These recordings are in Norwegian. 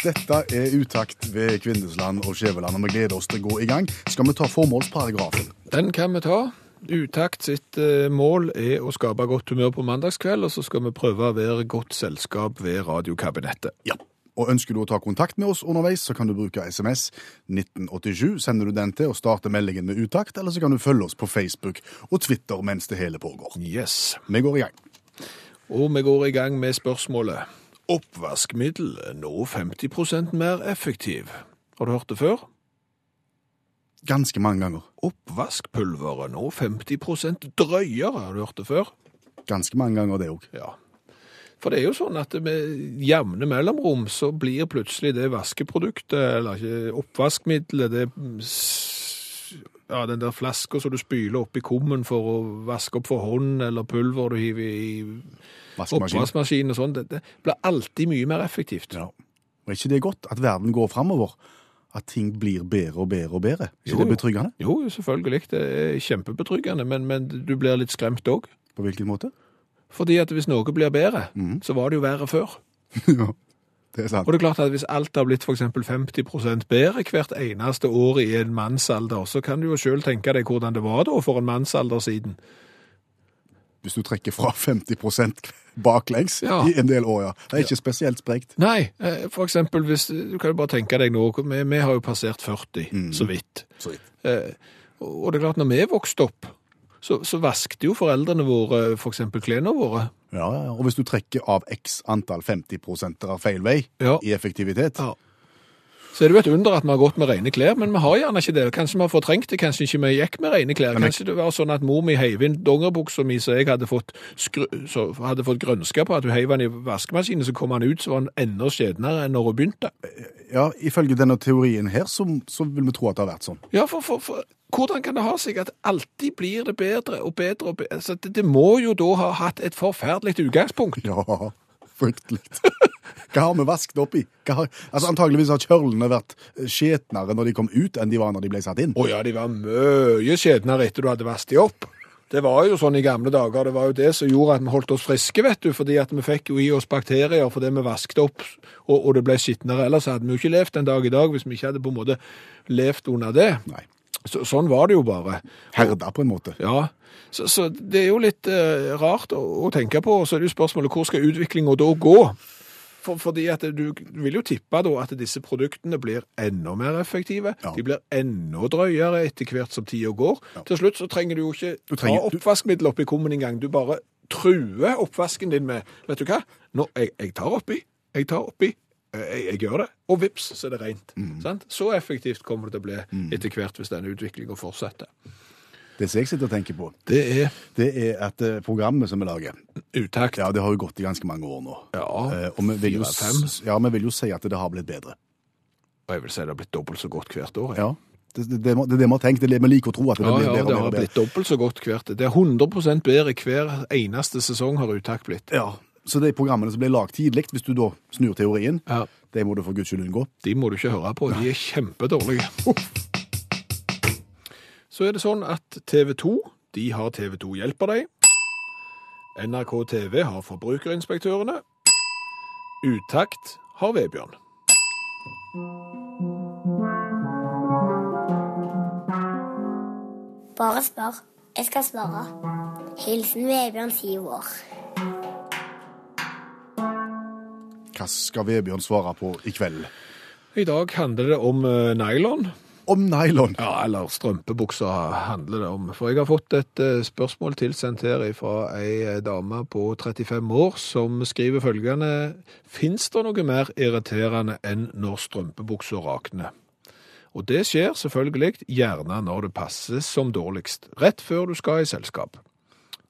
Dette er Utakt ved Kvindesland og Skjæveland, og vi gleder oss til å gå i gang. Skal vi ta formålsparagrafen? Den kan vi ta. Utakt sitt eh, mål er å skape godt humør på mandagskveld, og så skal vi prøve å være godt selskap ved radiokabinettet. Ja. Og ønsker du å ta kontakt med oss underveis, så kan du bruke SMS 1987. Sender du den til og starter meldingen med utakt, eller så kan du følge oss på Facebook og Twitter mens det hele pågår. Yes. Vi går i gang. Og vi går i gang med spørsmålet. Oppvaskmiddel nå 50% mer effektiv. Har du hørt det før? Ganske mange ganger. Oppvaskpulver er nå 50% drøyere. Har du hørt det før? Ganske mange ganger, det òg. Ja. For det er jo sånn at med jevne mellomrom så blir plutselig det vaskeproduktet, eller ikke oppvaskmiddelet, det ja, den der flaska som du spyler oppi kummen for å vaske opp for hånd, eller pulver du hiver i. oppvaskmaskin og sånn, det, blir alltid mye mer effektivt. Ja. Og er ikke det godt at verden går framover? At ting blir bedre og bedre og bedre? Er ikke det betryggende? Jo, selvfølgelig, det er kjempebetryggende, men, men du blir litt skremt òg. På hvilken måte? Fordi at hvis noe blir bedre, så var det jo verre før. ja, det er sant. Og det er klart at hvis alt har blitt eksempel 50% bedre hvert eneste år i en mannsalder, så kan du jo selv tenke deg hvordan det var da for en mannsalder siden. Hvis du trekker fra 50 baklengs Ja. i en del år, ja. Det er ikke spesielt sprekt. Nei, eh, for eksempel hvis, du kan jo bare tenke deg nå, vi, vi har jo passert 40, så vidt. Så vidt. Eh, og det er klart, når vi vokste opp, så, så vasket jo foreldrene våre for eksempel klærne våre. Ja. Og hvis du trekker av x antall 50 av feil vei Ja. i effektivitet Ja. Så er det jo et under at vi har gått med rene klær, men vi har gjerne ikke det. Kanskje vi har fortrengt det, kanskje ikke vi gikk med rene klær. Kanskje det var sånn at mor mi heiv inn dongeribuksa mi, så jeg hadde fått, skru, så hadde fått grønska på at hun heiv den i vaskemaskinen, så kom han ut, så var han enda skjednere enn når hun begynte. Ja, Ifølge denne teorien her, så, så vil vi tro at det har vært sånn. Ja, for, for, for hvordan kan det ha seg at alltid blir det bedre og bedre og bedre? Altså, det, det må jo da ha hatt et forferdelig utgangspunkt. Ja, fryktelig. Hva har vi vasket opp i? Har, altså Antageligvis har kjørlene vært skjetnere når de kom ut, enn de var når de ble satt inn. Å ja, de var mye skjetnere etter du hadde vasket de opp. Det var jo sånn i gamle dager, det var jo det som gjorde at vi holdt oss friske, vet du, fordi at vi fikk jo i oss bakterier fordi vi vasket opp, og, og det ble skitnere. Ellers hadde vi jo ikke levd en dag i dag hvis vi ikke hadde på en måte levd under det. Nei. Så, sånn var det jo bare. Herda, på en måte. Ja, så, så det er jo litt eh, rart å, å tenke på, så er det jo spørsmålet, hvor skal utviklingen da gå? For, fordi at du vil jo tippe da at disse produktene blir enda mer effektive, Ja. de blir enda drøyere etter hvert som tida går. Til slutt så trenger du jo ikke Du trenger- ta oppvaskmiddel oppi kummen engang, du bare truer oppvasken din med, vet du hva, nå, jeg, jeg tar oppi, jeg tar oppi, jeg, jeg gjør det, og vips, så er det rent. Mm. Sant? Så effektivt kommer det til å bli etter hvert hvis denne utviklingen fortsetter. Det som jeg sitter og tenker på, Det er det er at eh, programmet som vi lager, utakt. ja, det har jo gått i ganske mange år nå. Ja, Eh, og vi vil, jo, ja, vi vil jo si at det har blitt bedre. Og jeg vil si det har blitt dobbelt så godt hvert år. jeg. Ja, det, det, det, det er det vi har tenkt. Er vi liker å tro at det Ja, blir ja, bedre det har bedre. blitt dobbelt så godt hvert. Det er 100 bedre hver eneste sesong har Utakt blitt. Ja, Så de programmene som ble lagd tidlig, hvis du da snur teorien, Ja, det må du for guds skyld unngå. De må du ikke høre på, de er kjempedårlige. Så er det sånn at TV 2, de har TV 2 hjelper deg. NRK TV har Forbrukerinspektørene. Utakt har Vebjørn. Bare spør. Jeg skal svare. Hilsen Vebjørn, syv år. Hva skal Vebjørn svare på i kveld? I dag handler det om eh, nylon. Om nylon. Ja, eller strømpebukser handler det om. For jeg har fått et eh, spørsmål tilsendt her fra ei eh, dame på 35 år som skriver følgende Fins det noe mer irriterende enn når strømpebukser rakner? Og det skjer selvfølgelig gjerne når det passer som dårligst, rett før du skal i selskap.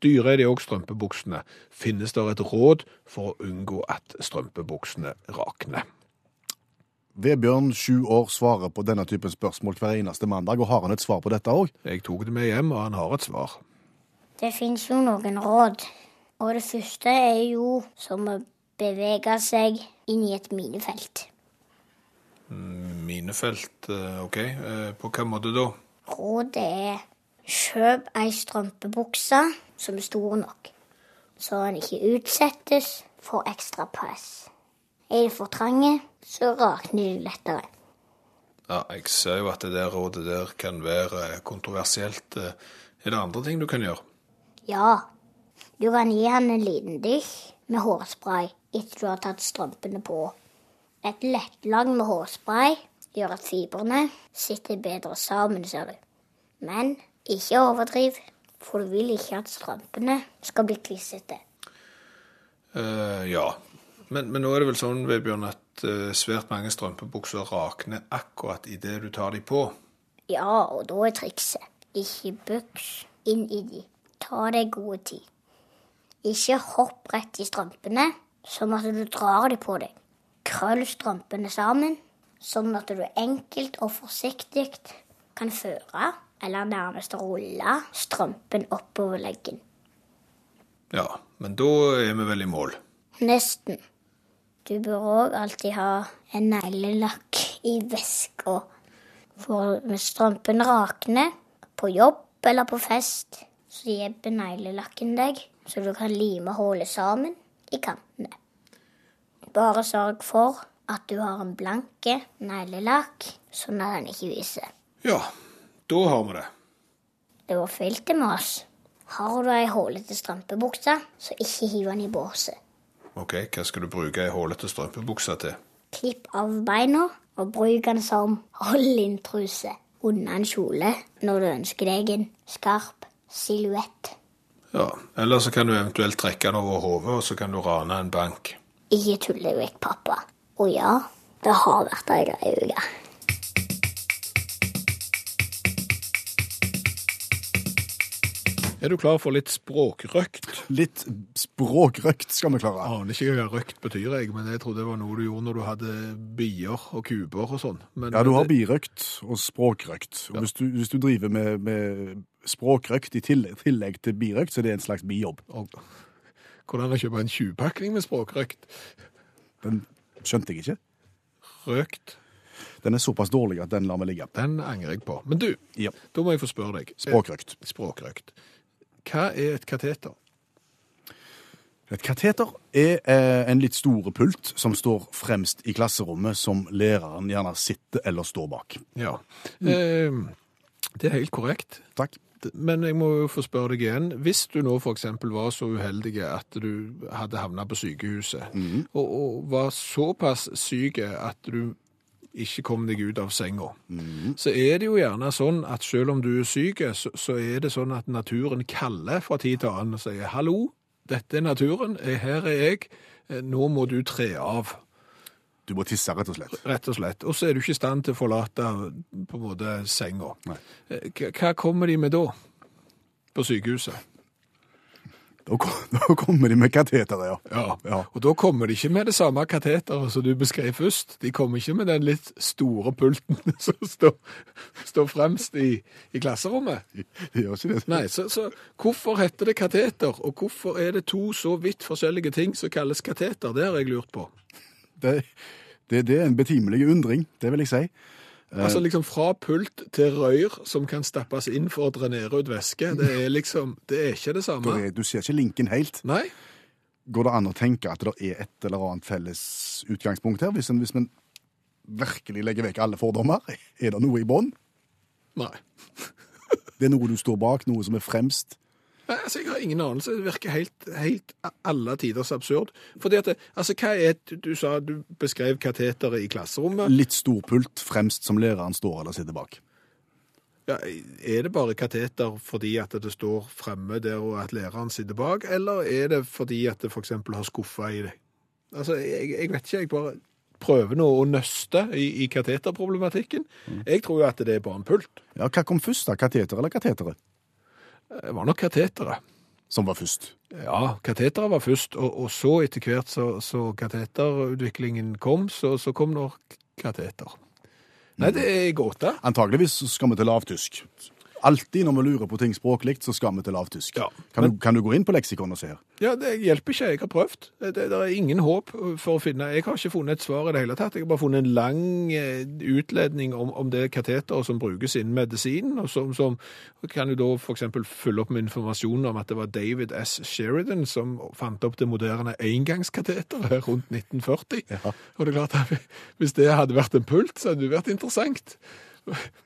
Dyre er de òg strømpebuksene. Finnes det et råd for å unngå at strømpebuksene rakner? Vebjørn, sju år, svarer på denne typen spørsmål hver eneste mandag, og har han et svar på dette òg? Jeg tok det med hjem, og han har et svar. Det fins jo noen råd. Og det første er jo som å bevege seg inn i et minefelt. Minefelt, eh, OK. Eh, På hvilken måte da? Rådet er kjøp ei strømpebukse som er stor nok, så han ikke utsettes for ekstra press. Er de for trange, så rakner de lettere. Ja, Jeg ser jo at det der rådet der kan være kontroversielt. Eh, Er det andre ting du kan gjøre? Ja, du kan gi han en liten dykk med hårspray etter du har tatt strømpene på. Et lettlag med hårspray gjør at fibrene sitter bedre sammen, ser du. Men ikke overdriv, for du vil ikke at strømpene skal bli klissete. Uh, ja. Men, men nå er det vel sånn, Vebjørn, at uh, svært mange strømpebukser rakner akkurat idet du tar de på. Ja, og da er trikset ikke buks inn i de. Ta deg god tid. Ikke hopp rett i strømpene, sånn at du drar de på deg. Krøll strømpene sammen, sånn at du enkelt og forsiktig kan føre, eller nærmest rulle, strømpen oppover leggen. Ja, men da er vi vel i mål. Nesten. Du bør òg alltid ha en neglelakk i veska. For med strømpen rakner, på jobb eller på fest, så hjelper neglelakken deg, så du kan lime hullet sammen i kantene. Bare sørg for at du har en blanke neglelakk, sånn at den ikke viser. Ja, da har vi det. Det var filtet med oss. Har du ei hullete strømpebukse, så ikke hiv den i båset. OK, hva skal du bruke ei hullete strømpebukse til? Klipp av beina og bruk den som hold-in-truse under en kjole når du ønsker deg en skarp silhuett. Ja, Eller så kan du eventuelt trekke den over hodet, og så kan du rane en bank. Ikke tulle vekk, pappa. Og ja, det har vært ei grei uke. Er du klar for litt språkrøkt? Litt språkrøkt skal vi klare. Aner ikke hva røkt betyr, jeg, men jeg trodde det var noe du gjorde når du hadde bier og kuber og sånn. Men- Ja, du har birøkt og språkrøkt. Og hvis, du, hvis du driver med, med språkrøkt i tillegg, tillegg til birøkt, så er det en slags bijobb. og- Hvordan å kjøpe en 20-pakning med språkrøkt? Den skjønte jeg ikke. Røkt, Den er såpass dårlig at den lar vi ligge. den angrer jeg på. Men du, Ja. da må jeg få spørre deg. Språkrøkt. Eh, Språkrøkt. Hva er et kateter? Et kateter er eh, en litt store pult som står fremst i klasserommet, som læreren gjerne sitter eller står bak. Ja. Eh, det er helt korrekt. Takk. Men jeg må jo få spørre deg igjen. Hvis du nå f.eks. var så uheldig at du hadde havna på sykehuset, og, og var såpass syk at du ikke kom deg ut av senga, så er det jo gjerne sånn at selv om du er syk, så, så er det sånn at naturen kaller fra tid til annen og sier 'hallo, dette er naturen, eh, her er jeg, eh, nå må du tre av'. Du må tisse, rett og slett. Rett og slett. Og så er du ikke i stand til å forlate på en måte senga. Nei. Eh, hva kommer de med da? På sykehuset? Da, da kommer de med kateteret, ja. Ja. Ja. Og da kommer de ikke med det samme kateteret som du beskrev først. De kommer ikke med den litt store pulten som står, står fremst i, i klasserommet. De gjør ikke det. Nei, så, så hvorfor heter det kateter, og hvorfor er det to så vidt forskjellige ting som kalles kateter? Det har jeg lurt på. Det, det, det er en betimelig undring, det vil jeg si. Altså liksom fra pult til røyr som kan stappes inn for å drenere ut væske. Det er liksom, det er ikke det samme. er, du ser ikke linken helt. Nei, Går det an å tenke at det er et eller annet felles utgangspunkt her, hvis en, hvis en virkelig legger vekk alle fordommer? Er det noe i bånn? nei. Det er noe du står bak, noe som er fremst? Nei, altså, Jeg har ingen anelse. Det virker helt, helt alle tiders absurd. Fordi at, altså, hva er et, Du sa du beskrev kateteret i klasserommet. Litt storpult fremst som læreren står eller sitter bak. Ja, er det bare kateter fordi at det står fremme der og at læreren sitter bak, eller er det fordi at det f.eks. har skuffa i det? Altså, jeg, jeg vet ikke. Jeg bare prøver nå å nøste i, i kateterproblematikken. Jeg tror jo at det er bare en pult. Ja, Hva kom først, da? Kateter eller kateteret? Det var nok kateteret. Som var først. Ja, kateteret var først, og, og så etter hvert så, så kateterutviklingen kom, så, så kom nok kateter? Nei, det er gåte. Antageligvis skal vi til lavtysk. Alltid når vi lurer på ting språklig, så skal vi til lavtysk. Ja. Kan, du, kan du gå inn på leksikon og se her? Ja, det hjelper ikke. Jeg har prøvd. Det, det er ingen håp for å finne Jeg har ikke funnet et svar i det hele tatt. Jeg har bare funnet en lang eh, utledning om, om det kateteret som brukes innen medisinen, og som, som kan jo da f.eks. følge opp med informasjon om at det var David S. Sheridan som fant opp det moderne engangskateteret rundt 1940. Og det er klart at hvis det hadde vært en pult, så hadde det vært interessant.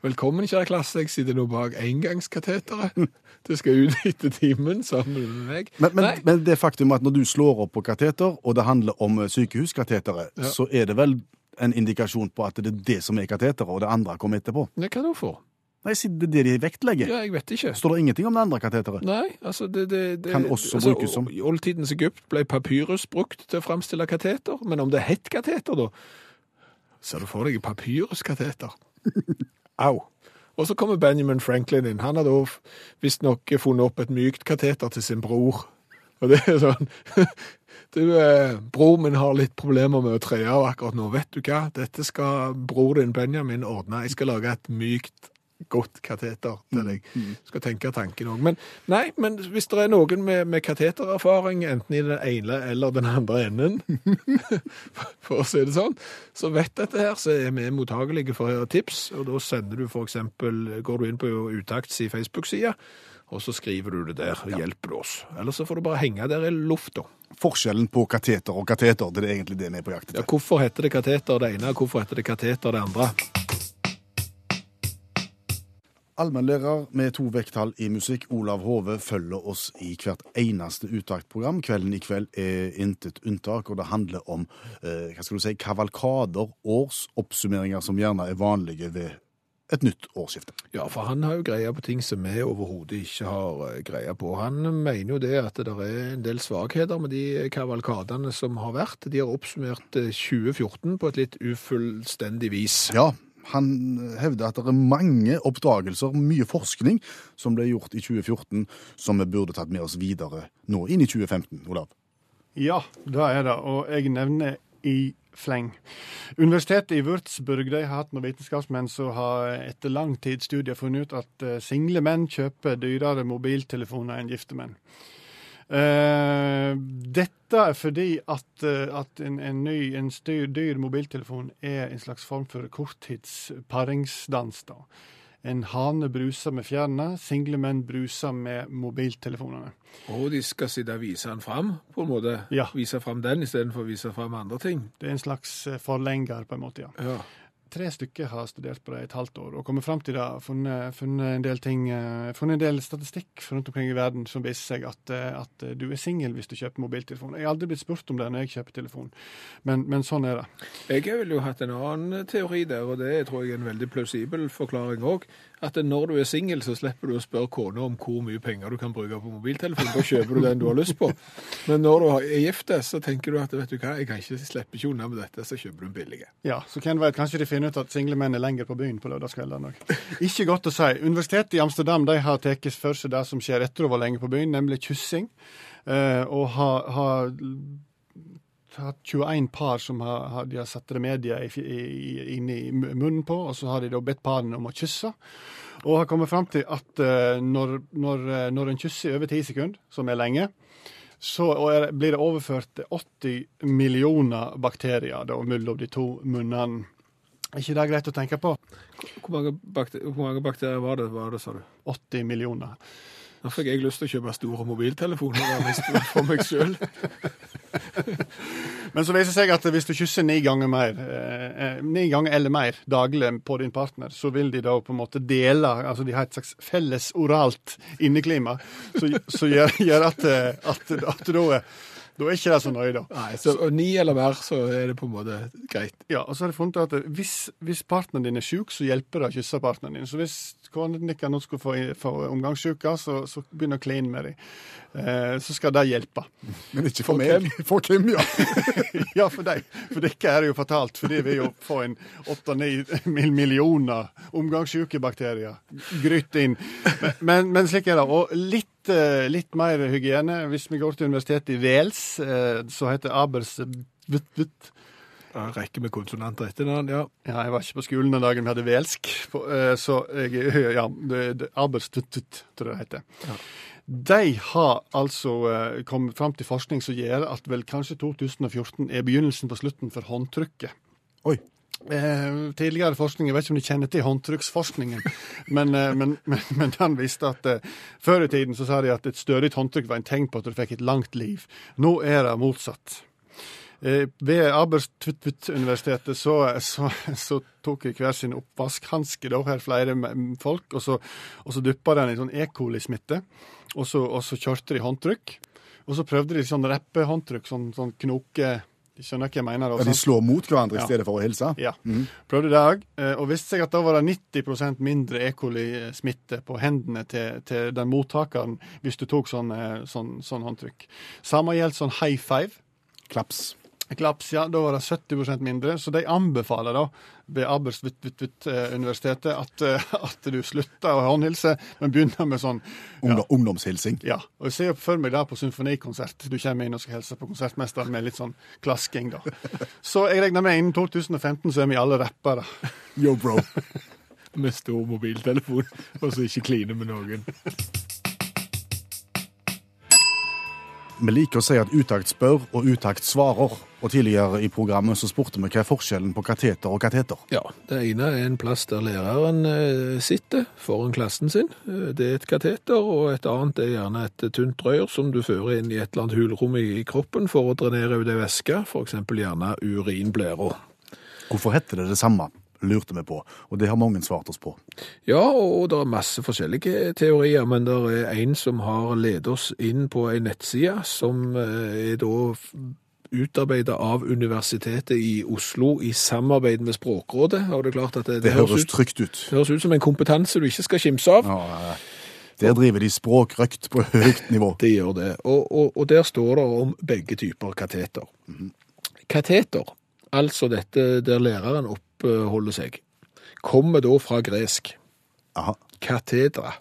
Velkommen, kjære klasse, jeg sitter nå bak engangskateteret. Du skal ut etter timen sammen med meg. Men, men, men det faktum at når du slår opp på kateter, og det handler om eh, sykehuskateteret, Ja. så er det vel en indikasjon på at det er det som er kateteret, og det andre kommer etterpå. Det kan du få. Nei, det er det de vektlegger. Ja, jeg vet ikke. Står det ingenting om det andre kateteret? Nei, altså det, det, det Kan også altså, brukes som- I oldtidens Egypt ble papyrus brukt til å framstille kateter, men om det het kateter da, ser du for deg papyruskateter? Au. Og så kommer Benjamin Franklin inn. Han har da visstnok funnet opp et mykt kateter til sin bror. Og det er sånn Du, eh, bror min har litt problemer med å tre av akkurat nå. Vet du hva? Dette skal bror din Benjamin ordne. Jeg skal lage et mykt, godt kateter til deg. Skal tenke tanken òg. Men nei, men hvis det er noen med, med katetererfaring, enten i den ene eller den andre enden, for å si det sånn, så vet dette her, så er vi mottagelige for tips. Og da sender du eksempel, går du inn på Utakts i Facebook-sida, og så skriver du det der, og hjelper du oss. Eller så får du bare henge der i lufta. Forskjellen på kateter og kateter, det er egentlig det vi er på jakt Ja, hvorfor heter det kateter det ene, og hvorfor heter det kateter det andre? Allmennlærer med to vekttall i musikk, Olav Hove, følger oss i hvert eneste uttaktprogram. Kvelden i kveld er intet unntak, og det handler om eh, hva skal du si, kavalkader, årsoppsummeringer som gjerne er vanlige ved et nytt årsskifte. Ja, for han har jo greia på ting som vi overhodet ikke har eh, greia på. Han mener jo det at det er en del svakheter med de kavalkadene som har vært. De har oppsummert eh, 2014 på et litt ufullstendig vis. Ja, han hevder at det er mange oppdagelser, mye forskning, som ble gjort i 2014, som vi burde tatt med oss videre nå inn i 2015, Olav. Ja, det er det. Og jeg nevner i fleng. Universitetet i Würzburg de har hatt noen vitenskapsmenn som har etter lang tids studier funnet ut at eh, single menn kjøper dyrere mobiltelefoner enn gifte menn. Eh, dette er fordi at, eh, at en, en ny, en styr, dyr mobiltelefon er en slags form for korttidsparingsdans. da. En hane bruser med fjærene, single menn bruser med mobiltelefonene. Og de skal sitte og vise han fram, på en måte. Ja. Vise fram den istedenfor å vise fram andre ting. Det er en slags eh, forlenger, på en måte, ja. Ja. Tre stykker har studert på det i et halvt år og kommet fram til det. Funnet, funnet en del ting, eh, funnet en del statistikk rundt omkring i verden som viser seg at, eh, at du er singel hvis du kjøper mobiltelefon. Jeg har aldri blitt spurt om det når jeg kjøper telefon, men, men sånn er det. Jeg ville jo hatt en annen teori der, og det tror jeg er en veldig plausibel forklaring òg. At når du er singel, så slipper du å spørre kona om hvor mye penger du kan bruke på mobiltelefon. Da kjøper du den du har lyst på. Men når du er gift, så tenker du at vet du hva, jeg kan ikke slippe ikke unna med dette, så kjøper du en billig. Ja, så hvem vet, kanskje de finner ut at single menn er lenger på byen på lørdagskveldene òg. Ikke godt å si. Universitetet i Amsterdam de har tatt for seg det som skjer etter å være lenge på byen, nemlig kyssing. Eh, og har, har hatt 21 par som har, har, de har satt remedier inn i munnen på, og så har de da bedt parene om å kysse. Og har kommet fram til at eh, når, når, eh, når en kysser i over 10 sekunder, som er lenge, så er, blir det overført 80 millioner bakterier da, mellom de to munnene. Er ikke det greit å tenke på? Hvor mange, bakter hvor mange bakterier var det, var det, sa du? 80 millioner. Nå fikk jeg lyst til å kjøpe store mobiltelefoner for meg sjøl. Men så viser det seg at hvis du kysser ni ganger mer, eh, ni ganger eller mer daglig på din partner, så vil de da på en måte dele Altså de har et slags felles oralt inneklima som gjør, gjør at, at, at, at da, da er ikke det så nøye, da. Nei, så ni eller mer, så er det på en måte greit. Ja, og så har jeg funnet at hvis, hvis partneren din er syk, så hjelper det å kysse partneren din. Så hvis kona din nå skulle få, få omgangssyke, så, så begynn å kline med dem. Eh, så skal det hjelpe. Men ikke for, For meg. For Kim, ja. ja, for deg. For dere er det jo fatalt, fordi vi jo får en 8-9 millioner omgangssyke bakterier grytt inn. Men, men, men slik er det. Og litt, eh, litt mer hygiene. Hvis vi går til universitetet i Wales, eh, så heter Abers Ja, rekke med konsonanter etter den, ja. Ja, jeg var ikke på skolen den dagen vi hadde velsk, eh, så jeg Ja, det, det, Arbeidstutt, tror jeg det heter. Ja. De har altså kommet fram til forskning som gjør at vel kanskje 2014 er begynnelsen på slutten for håndtrykket. Oi. Eh, tidligere forskning, jeg vet ikke om de kjenner til håndtrykksforskningen, men, eh, men, men, men den viste at eh, før i tiden så sa de at et stødig håndtrykk var en tegn på at du fikk et langt liv. Nå er det motsatt. Eh, ved Aberystwyth-universitetet så, så, så tok jeg hver sin oppvaskhanske, da, her flere folk, og så, og så dyppa den i sånn E. coli-smitte, og og så kjørte de håndtrykk. Og så prøvde de sånn reppehåndtrykk, sånn, sånn knoke De skjønner hva jeg mener? da, Ja, de slår mot hverandre i stedet for å hilse. ja. Prøvde det òg, og viste seg at da var det 90% mindre E. coli-smitte på hendene til, til den mottakeren hvis du tok sånn, eh, sånn, sånn håndtrykk. Samme gjelder sånn high five. Klaps. Klaps, ja, da var det 70% mindre. Så de anbefaler da ved Aberystwyth-universitetet at, eh, at du slutter å håndhilse, men begynner med sånn ja, Ungdom, Ungdomshilsing. ja. Og jeg ser for meg det på symfonikonsert. Du kommer inn og skal hilse på konsertmesteren med litt sånn klasking, da. Så jeg regner med innen 2015 så er vi alle rappere. Yo, bro. Med stor mobiltelefon, og så ikke kline med noen. Vi liker å si at utakt spør og utakt svarer. Og tidligere i programmet så spurte vi hva er forskjellen på kateter og kateter. Ja, det ene er en plass der læreren eh, sitter foran klassen sin. Eh, Det er et kateter, og et annet er gjerne et tynt rør som du fører inn i et eller annet hulrom i i kroppen for å drenere ut ei væske, f.eks. gjerne urinblæra. Hvorfor heter det det samme, lurte vi på. Og det har mange svart oss på. Ja, og det er masse forskjellige teorier, men det er en som har ledet oss inn på ei nettside som eh, er da utarbeidet av Universitetet i Oslo i samarbeid med Språkrådet. Og det er klart at det, Det høres ut, trygt ut. det høres ut som en kompetanse du ikke skal kimse av. Ja, der driver de språkrøkt på høyt nivå. Det gjør det. Og, og, og der står det om begge typer kateter. Kateter, altså dette der læreren oppholder seg, kommer da fra gresk. Aha. Katedra,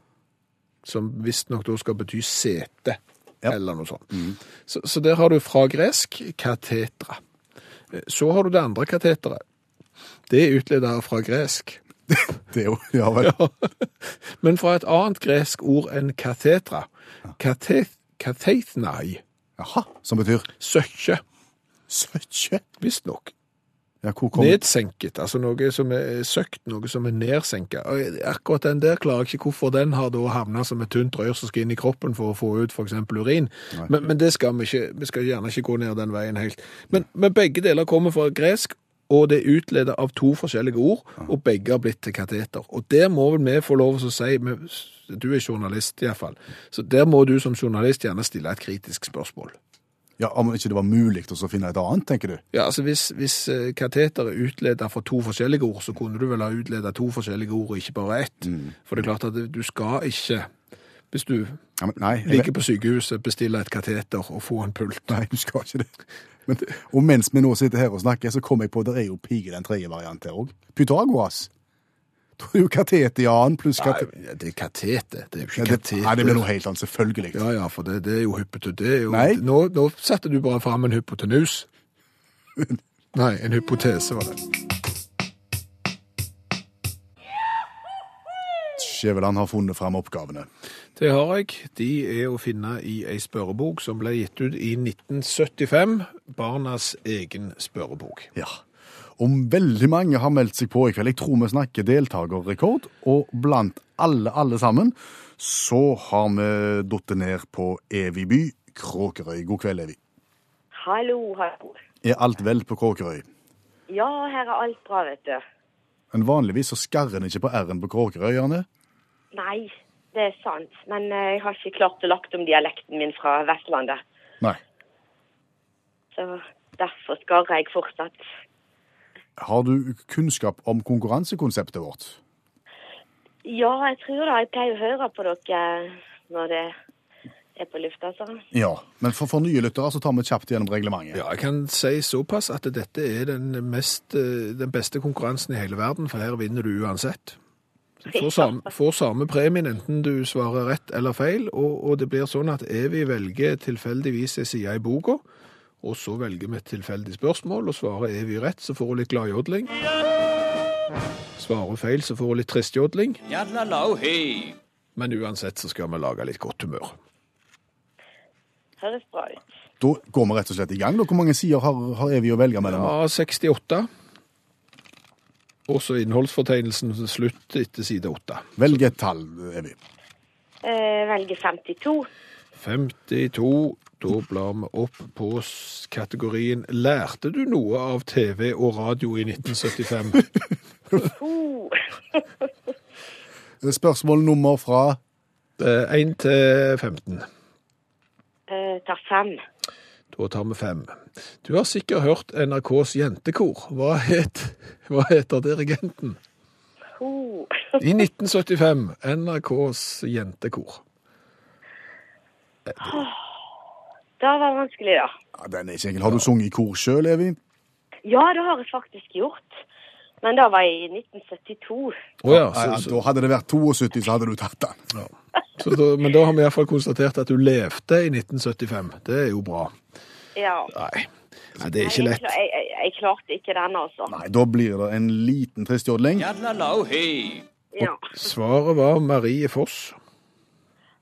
som visstnok da skal bety sete, Ja. eller noe sånt. Så, så der har du fra gresk katetra. Så har du det andre kateteret. Det er utleda fra gresk. Det er jo Ja vel. Men fra et annet gresk ord enn katetra. Kateth, kathethnai. Jaha. Som betyr Søkkje, søkkje. visstnok. Ja, Nedsenket, altså noe som er søkt, noe som er nedsenket. Akkurat den der klarer jeg ikke hvorfor den har da havna som et tynt rør som skal inn i kroppen for å få ut eksempel urin. Men, men det skal vi ikke, vi skal gjerne ikke gå ned den veien helt. Men, men begge deler kommer fra gresk, og det er utledet av to forskjellige ord, og begge har blitt til kateter. Og der må vel vi få lov til å si, du er journalist i hvert fall, så der må du som journalist gjerne stille et kritisk spørsmål. Ja, Om ikke det var mulig å finne et annet, tenker du? Ja, altså Hvis, hvis eh, kateter er utledet fra to forskjellige ord, så kunne du vel ha utledet to forskjellige ord, og ikke bare ett. For det er klart at du skal ikke, hvis du Ja, men, nei, ligger ligger på sykehuset, bestille et kateter og få en pult. nei, du skal ikke det. Men, og mens vi nå sitter her og snakker, så kom jeg på at det er jo pige den tredje varianten her òg. Pythagoras. Da er det jo annen pluss Nei, kate... det er katete. det er jo Ja, det, katete. nei, det blir noe helt annet, selvfølgelig. Ja, ja, for det, det er jo Nei. Nå, nå setter du bare fram en hypotenus. Nei, en hypotese var det. Skjæveland har funnet fram oppgavene. Det har jeg. De er å finne i ei spørrebok som ble gitt ut i 1975. Barnas egen spørrebok. Ja. Om veldig mange har meldt seg på i kveld, jeg tror vi snakker deltakerrekord, og blant alle, alle sammen, så har vi datt ned på Evy by, Kråkerøy. God kveld, Evy. Hallo, hallo. Er alt vel på Kråkerøy? Ja, her er alt bra, vet du. Men vanligvis så skarrer en ikke på R-en på Kråkerøyene. Nei, det er sant. Men eh, jeg har ikke klart å lagt om dialekten min fra Vestlandet. Nei. Så derfor skarrer jeg fortsatt. Har du kunnskap om konkurransekonseptet vårt? Ja, jeg tror da jeg pleier å høre på dere når det er på lufta, altså. Ja, men for, for nye lyttere så tar vi kjapt gjennom reglementet. Ja, jeg kan si såpass at dette er den, mest, eh, den beste konkurransen i hele verden, for her vinner du uansett. Får samme, får samme premien enten du svarer rett eller feil, og, og det blir sånn at Evy velger tilfeldigvis en side i boka, Og så velger vi et tilfeldig spørsmål, og svarer evig rett, så får hun litt gladjodling. Svarer hun feil, så får hun litt tristjodling. Men uansett så skal vi lage litt godt humør. Høres bra ut. Da går vi rett og slett i gang. Da. Hvor mange sider har, har Evy å velge mellom? Ja, 68. Og så innholdsfortegnelsen slutt etter side 8. Velg et tall, Evy. Eh, velger 52. 52. Da blar vi opp på kategorien Lærte du noe av TV og radio i 1975? Oh. Spørsmål nummer fra 1 til 15. Eh, tar fem. Da tar vi fem. Du har sikkert hørt NRKs jentekor. Hva, het, hva heter dirigenten? I 1975, NRKs jentekor. Det var vanskelig, da. ja, Den er ikke enkel. Har du sunget i kor sjøl, Evy? Ja, det har jeg faktisk gjort. Men det var i 1972. Oh, ja, så, ja, da hadde det vært 72, så hadde du tatt den. så da, men da har vi iallfall konstatert at du levde i 1975. Det er jo bra. Ja. Nei, Nei det er ikke lett. jeg, jeg, jeg klarte ikke den, altså. Nei, da blir det en liten trist jodling. Ja. Svaret var Marie Foss.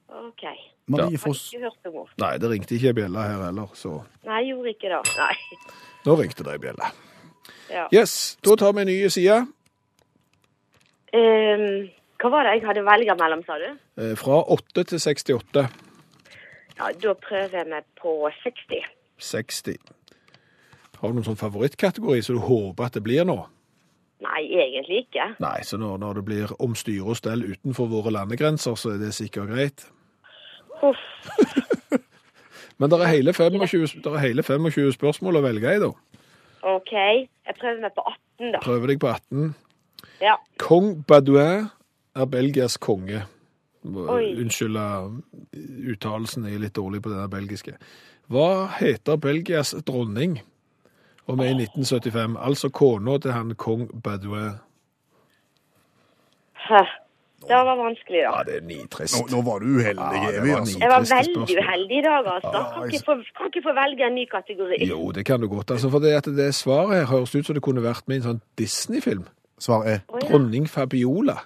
OK. Marie ja. Foss. ikke hørt om. Nei, det ringte ikke Bjelle her heller, så Nei, gjorde ikke det. Nei. nå ringte det ei bjelle. Ja. Yes, da tar vi en ny side. Um, hva var det jeg hadde velga mellom, sa du? Eh, Fra 8 til 68. Ja, Da prøver jeg meg på 60. 60. Har du noen sånn favorittkategori som du håper at det blir nå? Nei, egentlig ikke. Nei, så når, når det blir om styre og stell utenfor våre landegrenser, så er det sikkert greit. Men det er hele 25, der er hele 25 spørsmål å velge i, da. OK. Jeg prøver meg på 18, da. Prøver deg på 18. Ja. Kong Badouin er Belgias konge. Unnskyld, uttalelsen, jeg er litt dårlig på denne belgiske. Hva heter Belgias dronning? om er i 1975, altså kona til han kong Badouin. Hæ. Det var vanskelig, da. Ja, det er nitrist. Nå, nå var du uheldig, Ja, Evy. Altså. Jeg var veldig spørsmål. uheldig i dag, altså. Ja, Kan ikke få, kan ikke få velge en ny kategori. Jo, det kan du godt. Altså, for det, at det svaret her høres ut som det kunne vært med i en sånn Disney-film. Svar er oh, ja. Dronning Fabiola.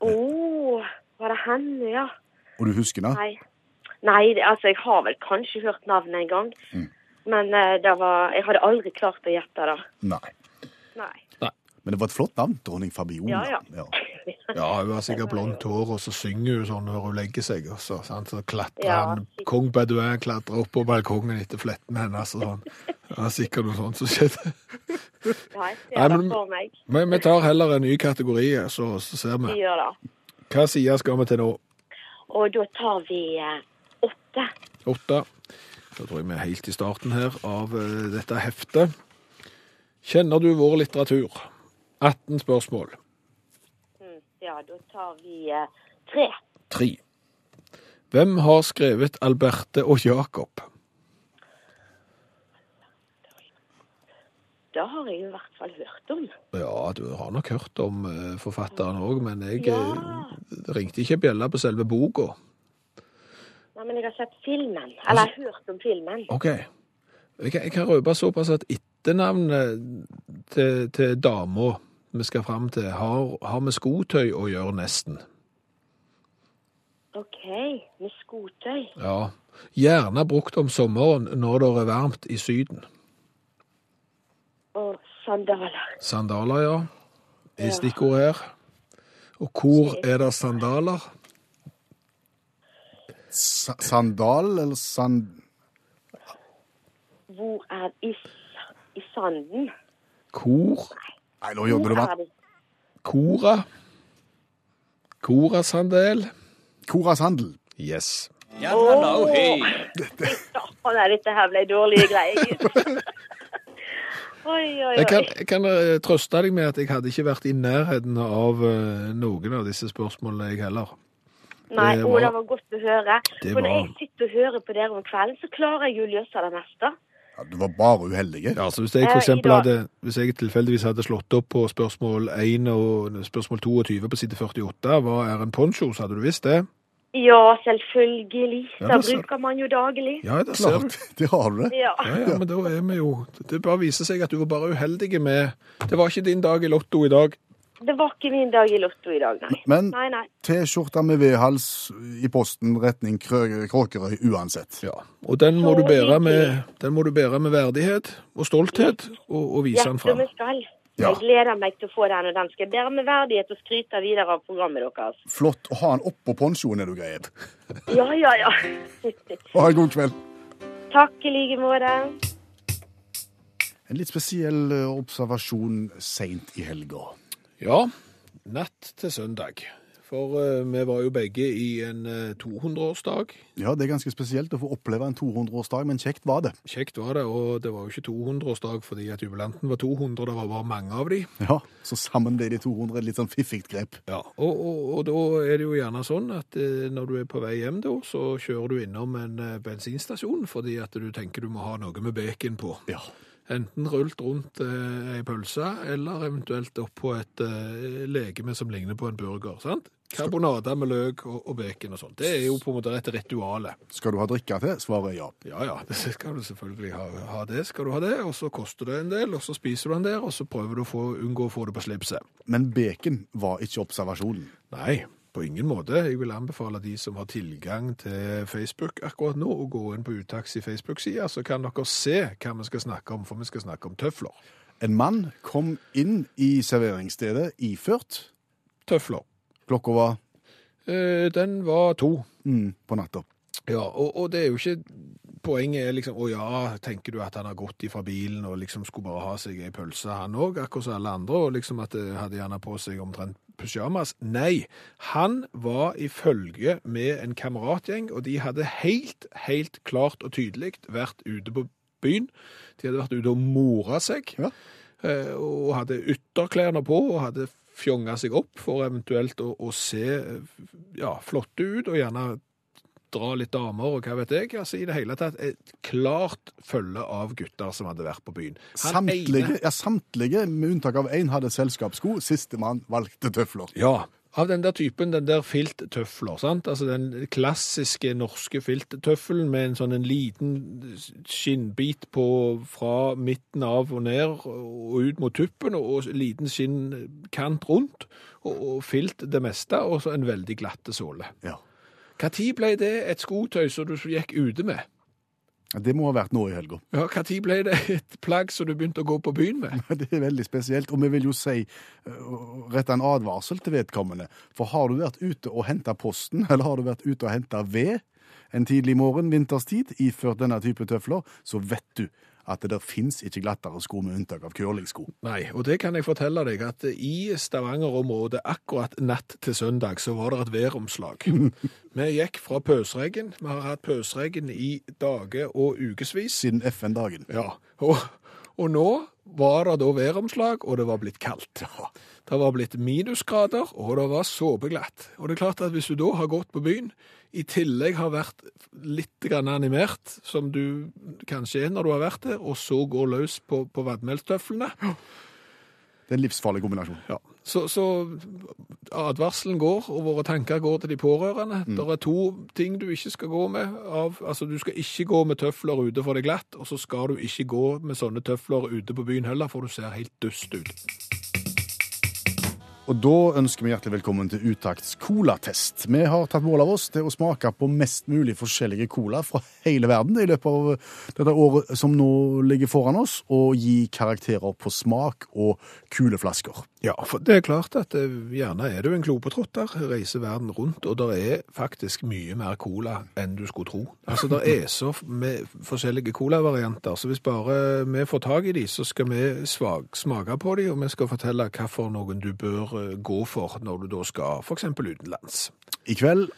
Å, var det henne, ja? Og du husker det? Nei. Nei, altså, jeg har vel kanskje hørt navnet en gang. Mm. Men eh, det var, jeg hadde aldri klart å gjette det. Nei. Nei. Men det var et flott navn. Dronning Fabiola. Ja, ja. Ja, hun har sikkert blondt hår, og så synger hun sånn når hun legger seg. Og så, sant? så klatrer Ja, han, kong Bedouin klatrer opp på balkongen etter fletten hennes og sånn. Det er sikkert noe sånt som skjedde. Ja, Nei, men- for meg. Men vi tar heller en ny kategori, så, så ser Vi. Hva side skal vi til nå? Og da tar vi eh, åtte. Åtte. Da tror jeg vi er helt i starten her av eh, dette heftet. Kjenner du vår litteratur? 18 spørsmål. Ja, da tar vi eh, tre. Tre. Hvem har skrevet Alberte og Jakob? Det har jeg i hvert fall hørt om. Ja, du har nok hørt om eh, forfatteren òg, men jeg Ja. eh, ringte ikke bjella på selve boka. Nei, men jeg har sett filmen. Eller jeg har hørt om filmen. OK. Jeg, kan- jeg kan røpe såpass at etternavnet til, til dama vi skal fram til, har, har med skotøy å gjøre, nesten. OK, med skotøy. Ja. Gjerne brukt om sommeren når det er varmt i Syden. Og sandaler. Sandaler, ja. Er stikkord her. Og hvor er det sandaler? S sandal eller sand... Hvor er i, i sanden? Hvor? Nei, nå jobber du det? Kora? Kora-sandel? Koras handel. Yes. Å, nei, dette her ble dårlige greier. Oi, oi, oi, Jeg kan, jeg kan eh, trøste deg med at jeg hadde ikke vært i nærheten av eh, noen av disse spørsmålene, jeg heller. Nei, det å, var- det var godt å høre. Det For når var- jeg sitter og hører på dere om kvelden, så klarer jeg jo å løse det meste. Ja, du var bare uheldig. Ja, så Hvis jeg for Eh, eksempel hadde, hvis jeg tilfeldigvis hadde slått opp på spørsmål 1 og spørsmål 22 på side 48, hva er en poncho, så hadde du visst det? Ja, selvfølgelig. Ja, det bruker man jo daglig. Ja, det ser du. Klart, det har du det. Ja. Ja, ja, men da er vi jo Det bare viser seg at du var bare uheldig med Det var ikke din dag i Lotto i dag. Det var ikke min dag i Lotto i dag, nei. Men Nei, nei. T-skjorta med V-hals i posten retning Krø- Kråkerøy uansett. Ja, Og den må du bære med, den må du bære med verdighet og stolthet og, og vise den Hjertet fram. vi skal. Ja. Jeg gleder meg til å få den, og den skal jeg bære med verdighet og skryte videre av programmet deres. Flott å ha den oppå ponchoen, er du greit. Ja, ja, ja. Ha en god kveld. Takk i like måte. En litt spesiell eh, observasjon seint i helga. Ja, natt til søndag. For uh, vi var jo begge i en uh, 200-årsdag. Ja, det er ganske spesielt å få oppleve en 200-årsdag, men kjekt var det. Kjekt var det, og det var jo ikke 200-årsdag fordi at jubilanten var 200, det var bare mange av de. Ja, Så sammen ble de 200 et litt sånn fiffig grep. Ja, og, og, og da er det jo gjerne sånn at uh, når du er på vei hjem da, så kjører du innom en eh, bensinstasjon fordi at du tenker du må ha noe med bacon på. Ja. Enten rullt rundt eh, ei pølse, eller eventuelt opp på et eh, legeme som ligner på en burger. sant? Karbonade med løk og, og bacon og sånt. Det er jo på en måte et rituale. Skal du ha drikke til? Svaret er ja. Ja, ja, det skal du selvfølgelig ha. ha det, skal du ha det, og så koster det en del, og så spiser du den der, og så prøver du å få, unngå å få det på slipset. Men bacon var ikke observasjonen. Nei, på ingen måte. Jeg vil anbefale de som har tilgang til Facebook akkurat nå, å gå inn på Utaks i Facebook-sida, så kan dere se hva vi skal snakke om, for vi skal snakke om tøfler. En mann kom inn i serveringsstedet iført. Tøfler. Klokka var Eh, den var to. mm, på natta. Ja, og, og det er jo ikke Poenget er liksom Å ja, tenker du at han har gått ifra bilen og liksom skulle bare ha seg ei pølse, han òg, akkurat som alle andre, og liksom at det hadde gjerne på seg omtrent pysjamas? Nei. Han var i følge med en kameratgjeng, og de hadde helt, helt klart og tydelig vært ute på byen. De hadde vært ute og mora seg, Ja. eh, og hadde ytterklærne på, og hadde fjonga seg opp for eventuelt å, å se eh, ja, flotte ut, og gjerne dra litt damer og hva vet jeg. Altså i det hele tatt et klart følge av gutter som hadde vært på byen. Han Samtlige, ene- ja, samtlige, med unntak av én, hadde selskapssko. Sistemann valgte tøfler. Ja, av den der typen, den der filttøfler, sant? Altså den klassiske norske filttøffelen med en sånn en liten skinnbit på fra midten av og ned og ut mot tuppen, og liten skinnkant rundt, og, og filt det meste, og så en veldig glatte såle. Ja. Tid ble det et skotøy som du gikk ute med? Det må ha vært nå i helga. Ja, tid ble det et plagg som du begynte å gå på byen med? Det er veldig spesielt, og vi vil jo si uh, rette en advarsel til vedkommende. For har du vært ute og henta posten, eller har du vært ute og henta ved en tidlig morgen vinterstid iført denne type tøfler, så vet du at det der fins ikke glattere sko med unntak av curlingsko. Nei, og det kan jeg fortelle deg, at i Stavanger-området akkurat natt til søndag, så var det et væromslag. Vi gikk fra pøsregn, vi har hatt pøsregn i dager og ukevis. Siden FN-dagen. Ja, og, og nå var det da væromslag, og det var blitt kaldt. Det var blitt minusgrader, og det var såpeglatt. Og det er klart at hvis du da har gått på byen, i tillegg har vært litt grann animert, som du kanskje er når du har vært der, og så går løs på, på vadmelstøflene, Det er en livsfarlig kombinasjon. ja. så, så advarselen går, og våre tanker går til de pårørende. Det er to ting du ikke skal gå med. Av, altså Du skal ikke gå med tøfler ute for det glatt, og så skal du ikke gå med sånne tøfler ute på byen heller, for du ser helt dust ut. Og da ønsker vi hjertelig velkommen til Utakts colatest. Vi har tatt mål av oss til å smake på mest mulig forskjellige cola fra hele verden i løpet av dette året som nå ligger foran oss, og gi karakterer på smak og kule flasker. Ja, for det er klart at eh, gjerne er du en globetrotter, reiser verden rundt, og det er faktisk mye mer cola enn du skulle tro. Altså, det er så med forskjellige colavarianter, så hvis bare vi får tag i de, så skal vi svag, smake på de, og vi skal fortelle for noen du bør eh, gå for når du da skal eksempel utenlands. I kveld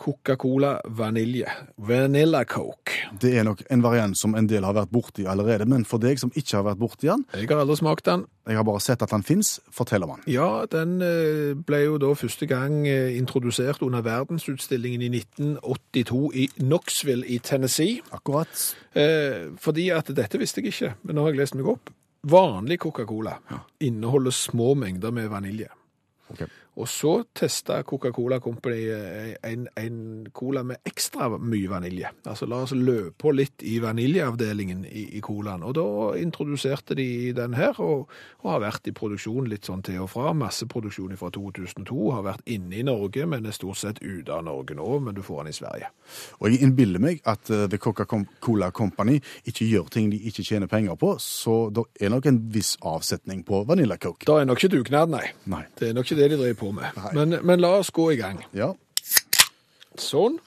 Coca-Cola vanilje. Vanilla Coke. det er nok en variant som en del har vært borti allerede, men for deg som ikke har vært borti den, Jeg har aldri smakt den. jeg har bare sett at den fins, fortell om den. Ja, den eh, ble jo da første gang eh, introdusert under verdensutstillingen i 1982 i Knoxville i Tennessee. Akkurat. Eh, fordi at dette visste jeg ikke, men nå har jeg lest meg opp. Vanlig Coca-Cola inneholder små mengder med vanilje. Ok. Og så testa Coca-Cola Company eh, en, en cola med ekstra mye vanilje. Altså la oss løpe på litt i vaniljeavdelingen i, i colaen. Og da introduserte de den her, og, og har vært i produksjon litt sånn til og fra. Masseproduksjon fra 2002. Har vært inne i Norge, men er stort sett ute av Norge nå. Men du får den i Sverige. Og jeg innbiller meg at eh, The Coca-Cola Company ikke gjør ting de ikke tjener penger på, så det er nok en viss avsetning på vaniljakoke. Det er nok ikke dugnad, nei. Nei. Det er nok ikke det de driver på med. Men, men la oss gå i gang. Ja. Sånn.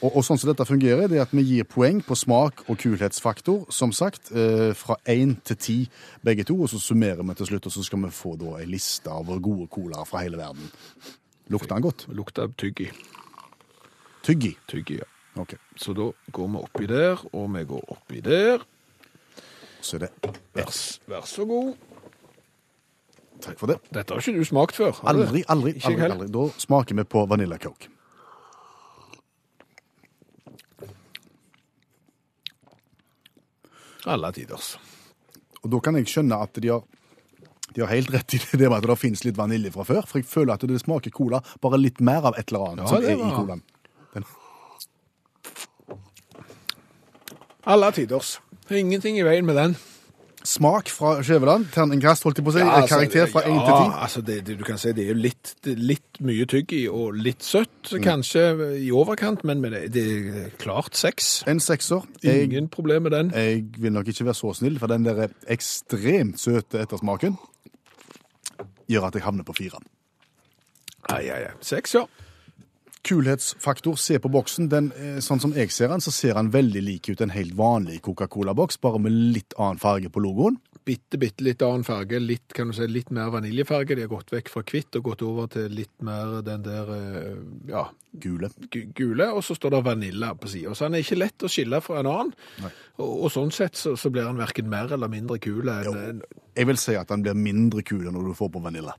Og, og sånn som dette fungerer, det er at vi gir poeng på smak og kulhetsfaktor, som sagt, eh, fra én til ti begge to, og så summerer vi til slutt, og så skal vi få da ei liste av gode colaer fra hele verden. Lukter den godt? Lukter tyggi. Tyggi? Tyggi. Ja. Ok, Så da går vi oppi der, og vi går oppi der. så er det Vær, vær så god. Takk for det. Dette har ikke du smakt før? har du det? Aldri, aldri, Ikke jeg aldri, heller. aldri. Da smaker vi på Vanilla Coke. Alle tiders. Og da kan jeg skjønne at de har, de har helt rett i det med at det finnes litt vanilje fra før, for jeg føler at det smaker cola bare litt mer av et eller annet Ja, som det er i var- colaen. Alle tiders. Ingenting i veien med den. Smak fra Skjæveland, terningkast holdt jeg på å si, Ja, altså, karakter fra 1 ja, til 10. Altså det, det, du kan si det er jo litt, litt mye tygg i og litt søtt, kanskje i overkant, men med det, det er klart seks. En sekser. Jeg, Ingen problem med den. jeg vil nok ikke være så snill, for den der ekstremt søte ettersmaken gjør at jeg havner på fire. Ai, ai, ai. Seks, ja. Kulhetsfaktor, se på boksen. Den, eh, sånn som jeg ser den, så ser den veldig lik ut en helt vanlig Coca-Cola-boks, bare med litt annen farge på logoen. Bitte, bitte litt annen farge. Litt, kan du si, litt mer vaniljefarge. De har gått vekk fra hvitt og gått over til litt mer den der, eh, ja, Gule. gule, og så står det vanilla på siden. Så han er ikke lett å skille fra en annen. Og, og sånn sett så, så blir han hverken mer eller mindre kul Jeg vil si at han blir mindre kul når du får på vanilla.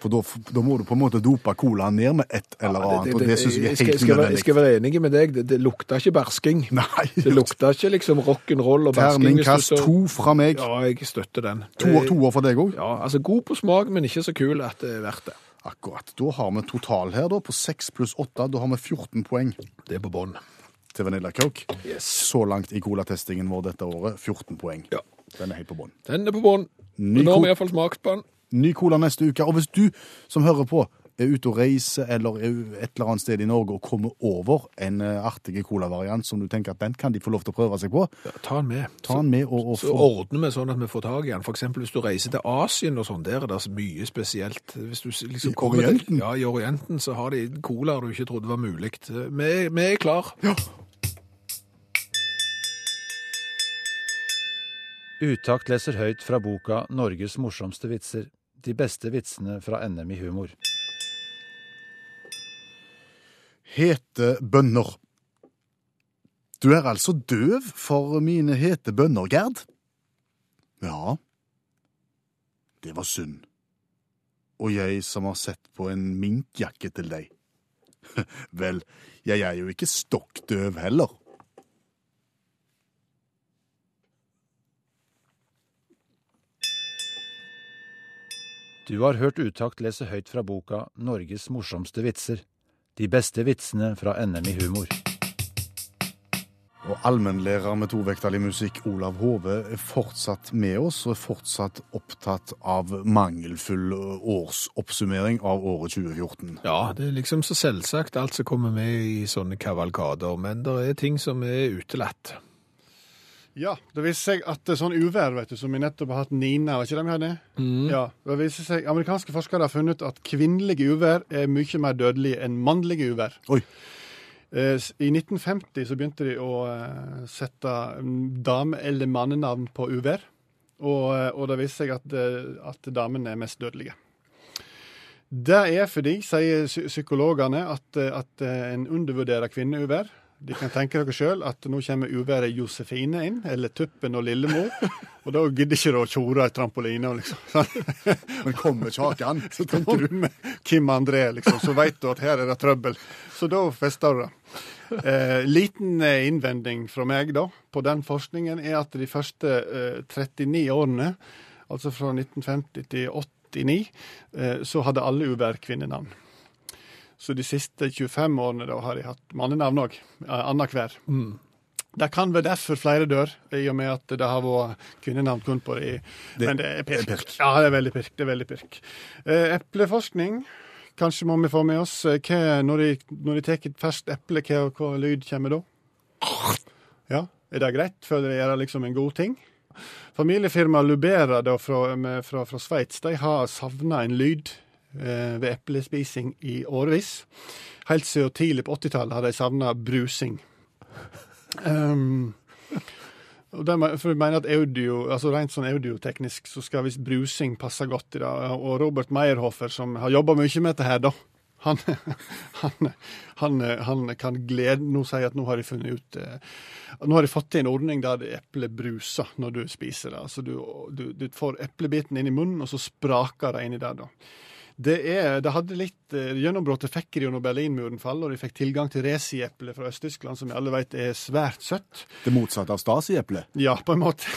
For da, må du på en måte dope colaen ned med et eller annet, og det syns jeg er helt nødvendig. Jeg skal være enig med deg, det, det lukta ikke bersking. Nei. Det lukta ikke liksom rock'n'roll og bersking. Terningkast så- to fra meg. Ja, jeg støtter den. To, to år for deg òg? Ja, altså god på smak, men ikke så kul at det er verdt det. Akkurat. Da har vi total her da, på 6 pluss 8. Da har vi 14 poeng Det er på bånn. til Vanilla Coke. Yes. Så langt i colatestingen vår dette året 14 poeng. Ja. Den er helt på bånn. Den er på bånn. Nå har vi iallfall smakt på den. Ny cola neste uke. Og hvis du som hører på er ute og reiser eller er et eller annet sted i Norge og kommer over en eh, artig colavariant som du tenker at den kan de få lov til å prøve seg på, Ja, ta den med. ta den med og, og Så få ordner vi sånn at vi får tak i den. Eksempel hvis du reiser til Asien og sånn, der er det så mye spesielt. Hvis du liksom I kommer til- Orienten? Ja, i Orienten så har de colaer du ikke trodde var mulig. Vi, vi er klar. Ja. Utakt leser høyt fra boka 'Norges morsomste vitser'. De beste vitsene fra NM i humor. hete bønner. Du er altså døv for mine hete bønner, Gerd? Ja. Det var synd. Og jeg som har sett på en minkjakke til deg. Vel, jeg er jo ikke stokk døv heller. Du har hørt Utakt lese høyt fra boka 'Norges morsomste vitser'. De beste vitsene fra NM i humor. Og allmennlærer med tovektig musikk Olav Hove er fortsatt med oss, og er fortsatt opptatt av mangelfull årsoppsummering av året 2014. Ja, det er liksom så selvsagt alt som kommer med i sånne kavalkader, men det er ting som er utelatt. Ja, det viser seg at er sånn uvær, vet du, som vi nettopp har hatt Nina, var ikke det vi hadde? Ja, det viser seg, Amerikanske forskere har funnet ut at kvinnelige uvær er mye mer dødelige enn mannlige uvær. Oi. Eh, I 1950 så begynte de å eh, sette mm, dame- eller mannenavn på uvær, og, eh, og det viser seg at, eh, at damene er mest dødelige. Det er fordi, sier psykologene, at, eh, at eh, en undervurderer kvinneuvær. De kan tenke dere sjøl at nå kommer uværet Josefine inn, eller Tuppen og Lillemor. Og da gidder ikke dere å tjore ei trampoline. Liksom. Men kommer kjaken, så Så tenker du med Kim André, liksom, så veit du at her er det trøbbel. Så da fester du det. Eh, liten eh, innvending fra meg da, på den forskningen er at de første eh, 39 årene, altså fra 1950 til 89, eh, så hadde alle uvær kvinnenavn. Så de siste 25 årene da har de hatt mannenavn òg, annenhver. Det kan være derfor flere dør, i og med at det har vært kvinnenavn kun på de. Det Men det er pirk. er pirk. Ja, det er veldig pirk. Det er veldig pirk. Eh, epleforskning. Kanskje må vi få med oss eh, hva, når de, når de tar et ferskt eple, hva, hva lyd kommer da? Ja, er det greit? Føler de gjør liksom en god ting? Familiefirmaet Lubera da, fra, med, fra, fra Sveits de har savna en lyd eh, ved eplespising i årevis. Helt siden tidlig på 80-tallet har de savna brusing. Um, og der, for jeg mener at audio, altså Rent sånn audioteknisk så skal visst brusing passe godt i det. Og Robert Meyerhofer, som har jobba mye med dette her, da, han, han, han, han kan glede Nå sier jeg at nå har de funnet ut eh, Nå har de fått til en ordning der eplet bruser når du spiser det. Altså du, du, du får eplebiten inn i munnen, og så spraker det inni der, da. Det, er, det hadde litt eh, Gjennombruddet fikk de når Berlinmuren falt, og de fikk tilgang til Resi-eple fra Øst-Tyskland, som vi alle vet er svært søtt. Det motsatte av Stasi-eplet. Ja, på en måte.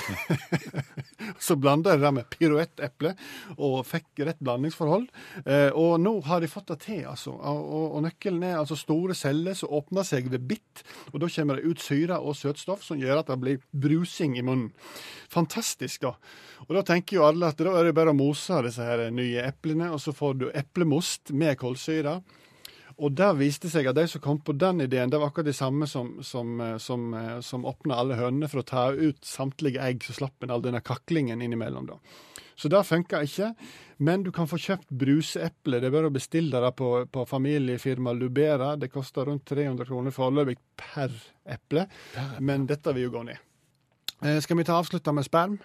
så blanda de det med piruetteple, og fikk rett blandingsforhold. Eh, og nå har de fått det til, altså. Og, og nøkkelen er altså store celler som åpner seg ved bitt, og da kommer det ut syre og søtstoff som gjør at det blir brusing i munnen. Fantastisk, da. Og da tenker jo alle at da er det bare å mose disse her nye eplene, og så får du eplemost med kålsyre. Og der viste seg at de som kom på den ideen, det var akkurat de samme som, som, eh, som, eh, som åpna alle hønene for å ta ut samtlige egg, så slapp en all denne kaklingen innimellom. da. Så det funka ikke. Men du kan få kjøpt bruseeple. Det er bare å bestille det på, på familiefirma Lubera. Det koster rundt 300 kroner foreløpig per eple, men dette vil jo gå ned. Eh, skal vi ta avslutta med sperm?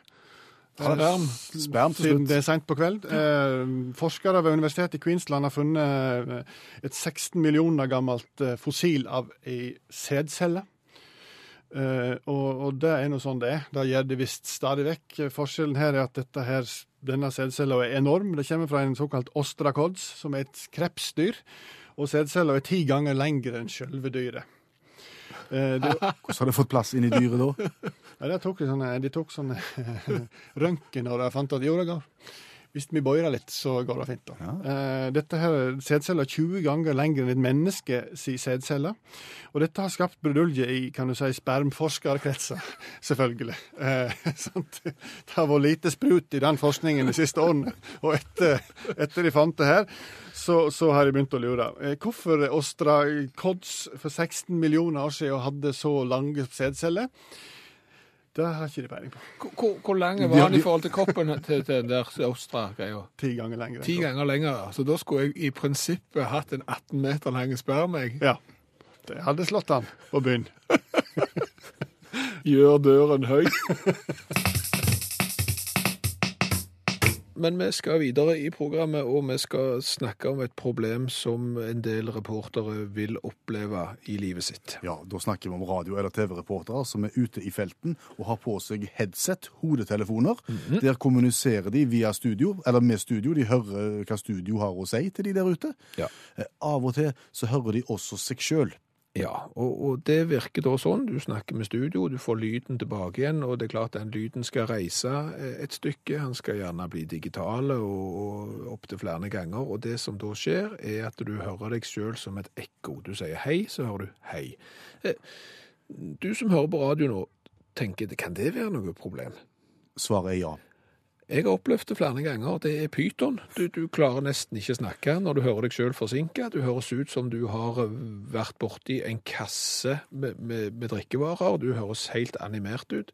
Sperm. Sperm Siden det er seint på kveld. Eh, forskere ved universitetet i Queensland har funnet eh, et 16 millioner gammelt eh, fossil av ei sædcelle. Eh, og det er nå sånn det er. Det gjør det visst stadig vekk. Forskjellen her er at dette her, denne sædcella er enorm. Det kommer fra en såkalt ostrakods, som er et krepsdyr. Og sædcella er ti ganger lengre enn sjølve dyret. Eh, det, Hvordan har det fått plass inn i dyret da? ja, de tok, sånne, de tok sånne røntgen, og de fant at jo, det går. Hvis vi bøyer litt, så går det fint. da. Eh, dette her sædceller er 20 ganger lengre enn et menneske si sædceller. Og dette har skapt brudulje i kan du si, spermforskerkretser, selvfølgelig. Eh, sant? det har vært lite sprut i den forskningen de siste årene. Og etter, etter de fant det her, så, så har de begynt å lure. Eh, hvorfor Ostrakods for 16 millioner år siden hadde så lange sædceller? Det har ikke de peiling på. Hvor- Hvor, lenge var han i forhold til kroppen til, til den der Ostra-greia? Ti ganger lenger. Ti ganger lenger. Så da skulle jeg i prinsippet hatt en 18 meter lang sperm, jeg. Ja. Det hadde slått han på byen. Gjør døren høy. Men vi skal videre i programmet, og vi skal snakke om et problem som en del reportere vil oppleve i livet sitt. Ja, Da snakker vi om radio- eller TV-reportere som er ute i felten og har på seg headset, hodetelefoner. Der kommuniserer de via studio, eller med studio. De hører hva studio har å si til de der ute. Ja. Eh, Av og til så hører de også seg sjøl. Ja, og, og det virker da sånn. Du snakker med studio, du får lyden tilbake igjen, og det er klart den lyden skal reise eh, et stykke. Han skal gjerne bli digital og, og opptil flere ganger. Og det som da skjer, er at du hører deg sjøl som et ekko. Du sier hei, så hører du hei. Eh, Du som hører på radio nå, tenker kan det være noe problem? Svaret er ja. Jeg har opplevd det flere ganger. Det er pyton. Du, du klarer nesten ikke snakke når du hører deg sjøl forsinka. Du høres ut som du har eh, vært borti en kasse med, med, med drikkevarer. Du høres helt animert ut.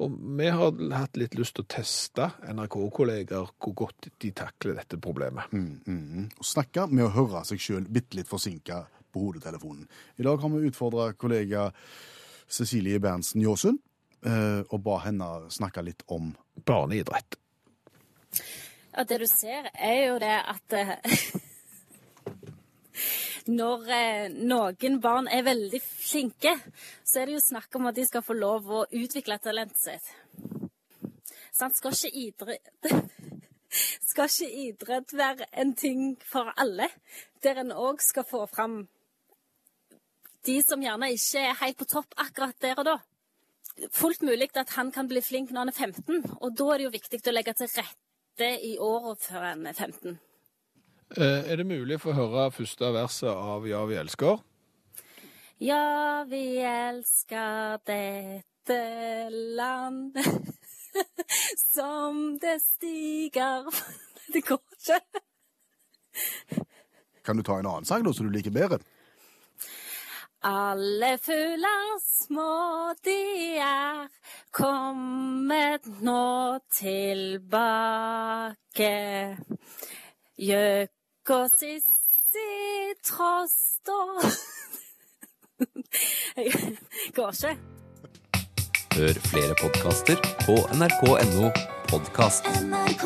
Og vi har hatt litt lyst til å teste NRK-kolleger hvor godt de takler dette problemet. Mm, mm, mm. Og snakke med å høre seg sjøl bitte litt forsinka på hodetelefonen. I dag har vi utfordra kollega Cecilie Berntsen Jåsund eh, og ba henne snakke litt om Barneidrett. Ja, det du ser, er jo det at eh, Når eh, noen barn er veldig flinke, så er det jo snakk om at de skal få lov å utvikle talentet sitt. Sant? Skal ikke idrett Skal ikke idrett være en ting for alle, der en òg skal få fram de som gjerne ikke er helt på topp akkurat der og da? fullt mulig at han kan bli flink når han er 15, og da er det jo viktig å legge til rette det i åra før en er 15. Eh, Er det mulig å få høre første verset av Ja, vi elsker? Ja, vi elsker dette land som det stiger Det går ikke. Kan du ta en annen sang, da, som du liker bedre? Alle fugler små de er kommet nå tilbake. Gjøk og Sissi Trost og Jeg går ikke. Hør flere podkaster på nrk.no podkast. NRK